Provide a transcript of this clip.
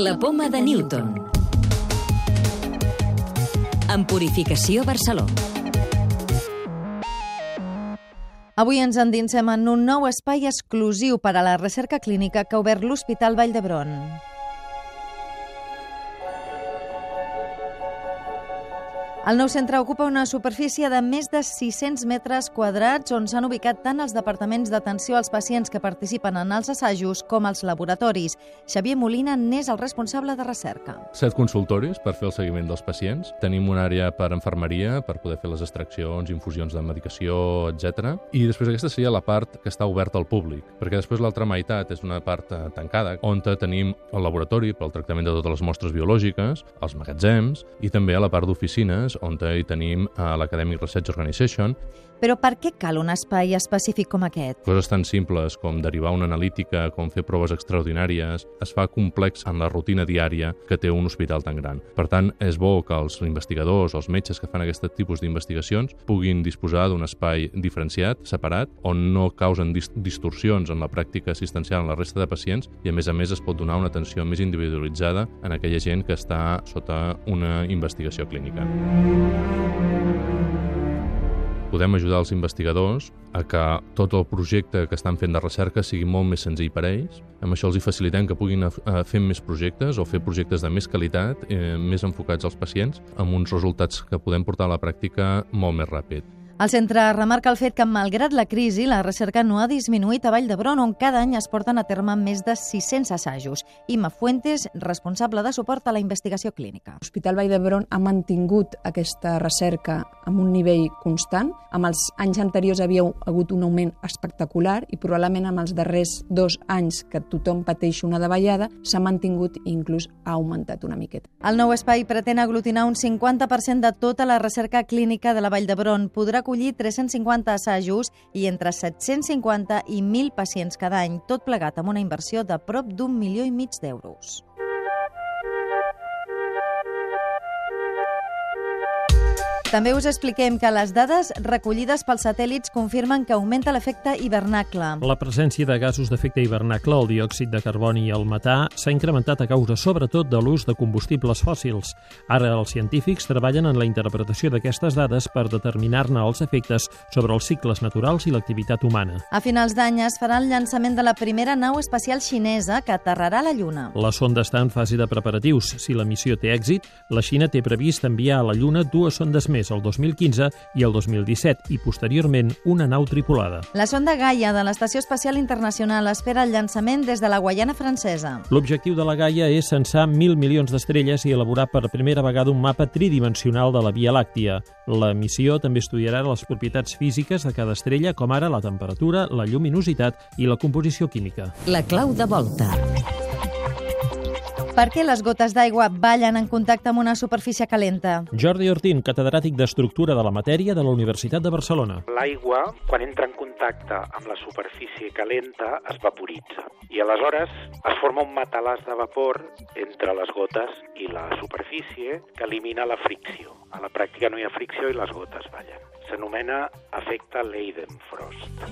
La poma de Newton. En Purificació Barceló. Avui ens endinsem en un nou espai exclusiu per a la recerca clínica que ha obert l'Hospital Vall d'Hebron. El nou centre ocupa una superfície de més de 600 metres quadrats on s'han ubicat tant els departaments d'atenció als pacients que participen en els assajos com els laboratoris. Xavier Molina n'és el responsable de recerca. Set consultoris per fer el seguiment dels pacients. Tenim una àrea per enfermeria, per poder fer les extraccions, infusions de medicació, etc. I després aquesta seria la part que està oberta al públic, perquè després l'altra meitat és una part eh, tancada, on tenim el laboratori pel tractament de totes les mostres biològiques, els magatzems i també a la part d'oficines on hi tenim a l'Academic Research Organization. Però per què cal un espai específic com aquest? Coses tan simples com derivar una analítica, com fer proves extraordinàries, es fa complex en la rutina diària que té un hospital tan gran. Per tant, és bo que els investigadors els metges que fan aquest tipus d'investigacions puguin disposar d'un espai diferenciat, separat, on no causen distorsions en la pràctica assistencial en la resta de pacients i, a més a més, es pot donar una atenció més individualitzada en aquella gent que està sota una investigació clínica podem ajudar els investigadors a que tot el projecte que estan fent de recerca sigui molt més senzill per a ells. Amb això els hi facilitem que puguin fer més projectes o fer projectes de més qualitat, eh, més enfocats als pacients, amb uns resultats que podem portar a la pràctica molt més ràpid. El centre remarca el fet que, malgrat la crisi, la recerca no ha disminuït a Vall d'Hebron, on cada any es porten a terme més de 600 assajos. Imma Fuentes, responsable de suport a la investigació clínica. L'Hospital Vall d'Hebron ha mantingut aquesta recerca amb un nivell constant. Amb els anys anteriors havia hagut un augment espectacular i probablement amb els darrers dos anys que tothom pateix una davallada s'ha mantingut i inclús ha augmentat una miqueta. El nou espai pretén aglutinar un 50% de tota la recerca clínica de la Vall d'Hebron. Podrà acollir 350 assajos i entre 750 i 1.000 pacients cada any, tot plegat amb una inversió de prop d'un milió i mig d'euros. També us expliquem que les dades recollides pels satèl·lits confirmen que augmenta l'efecte hivernacle. La presència de gasos d'efecte hivernacle, el diòxid de carboni i el metà, s'ha incrementat a causa sobretot de l'ús de combustibles fòssils. Ara els científics treballen en la interpretació d'aquestes dades per determinar-ne els efectes sobre els cicles naturals i l'activitat humana. A finals d'any es farà el llançament de la primera nau espacial xinesa que aterrarà a la Lluna. La sonda està en fase de preparatius. Si la missió té èxit, la Xina té previst enviar a la Lluna dues sondes més més el 2015 i el 2017 i posteriorment una nau tripulada. La sonda Gaia de l'Estació Espacial Internacional espera el llançament des de la Guaiana francesa. L'objectiu de la Gaia és censar mil milions d'estrelles i elaborar per primera vegada un mapa tridimensional de la Via Làctia. La missió també estudiarà les propietats físiques de cada estrella, com ara la temperatura, la lluminositat i la composició química. La clau de volta. Per què les gotes d'aigua ballen en contacte amb una superfície calenta? Jordi Ortín, catedràtic d'Estructura de la Matèria de la Universitat de Barcelona. L'aigua, quan entra en contacte amb la superfície calenta, es vaporitza. I aleshores es forma un matalàs de vapor entre les gotes i la superfície que elimina la fricció. A la pràctica no hi ha fricció i les gotes ballen. S'anomena efecte Leidenfrost.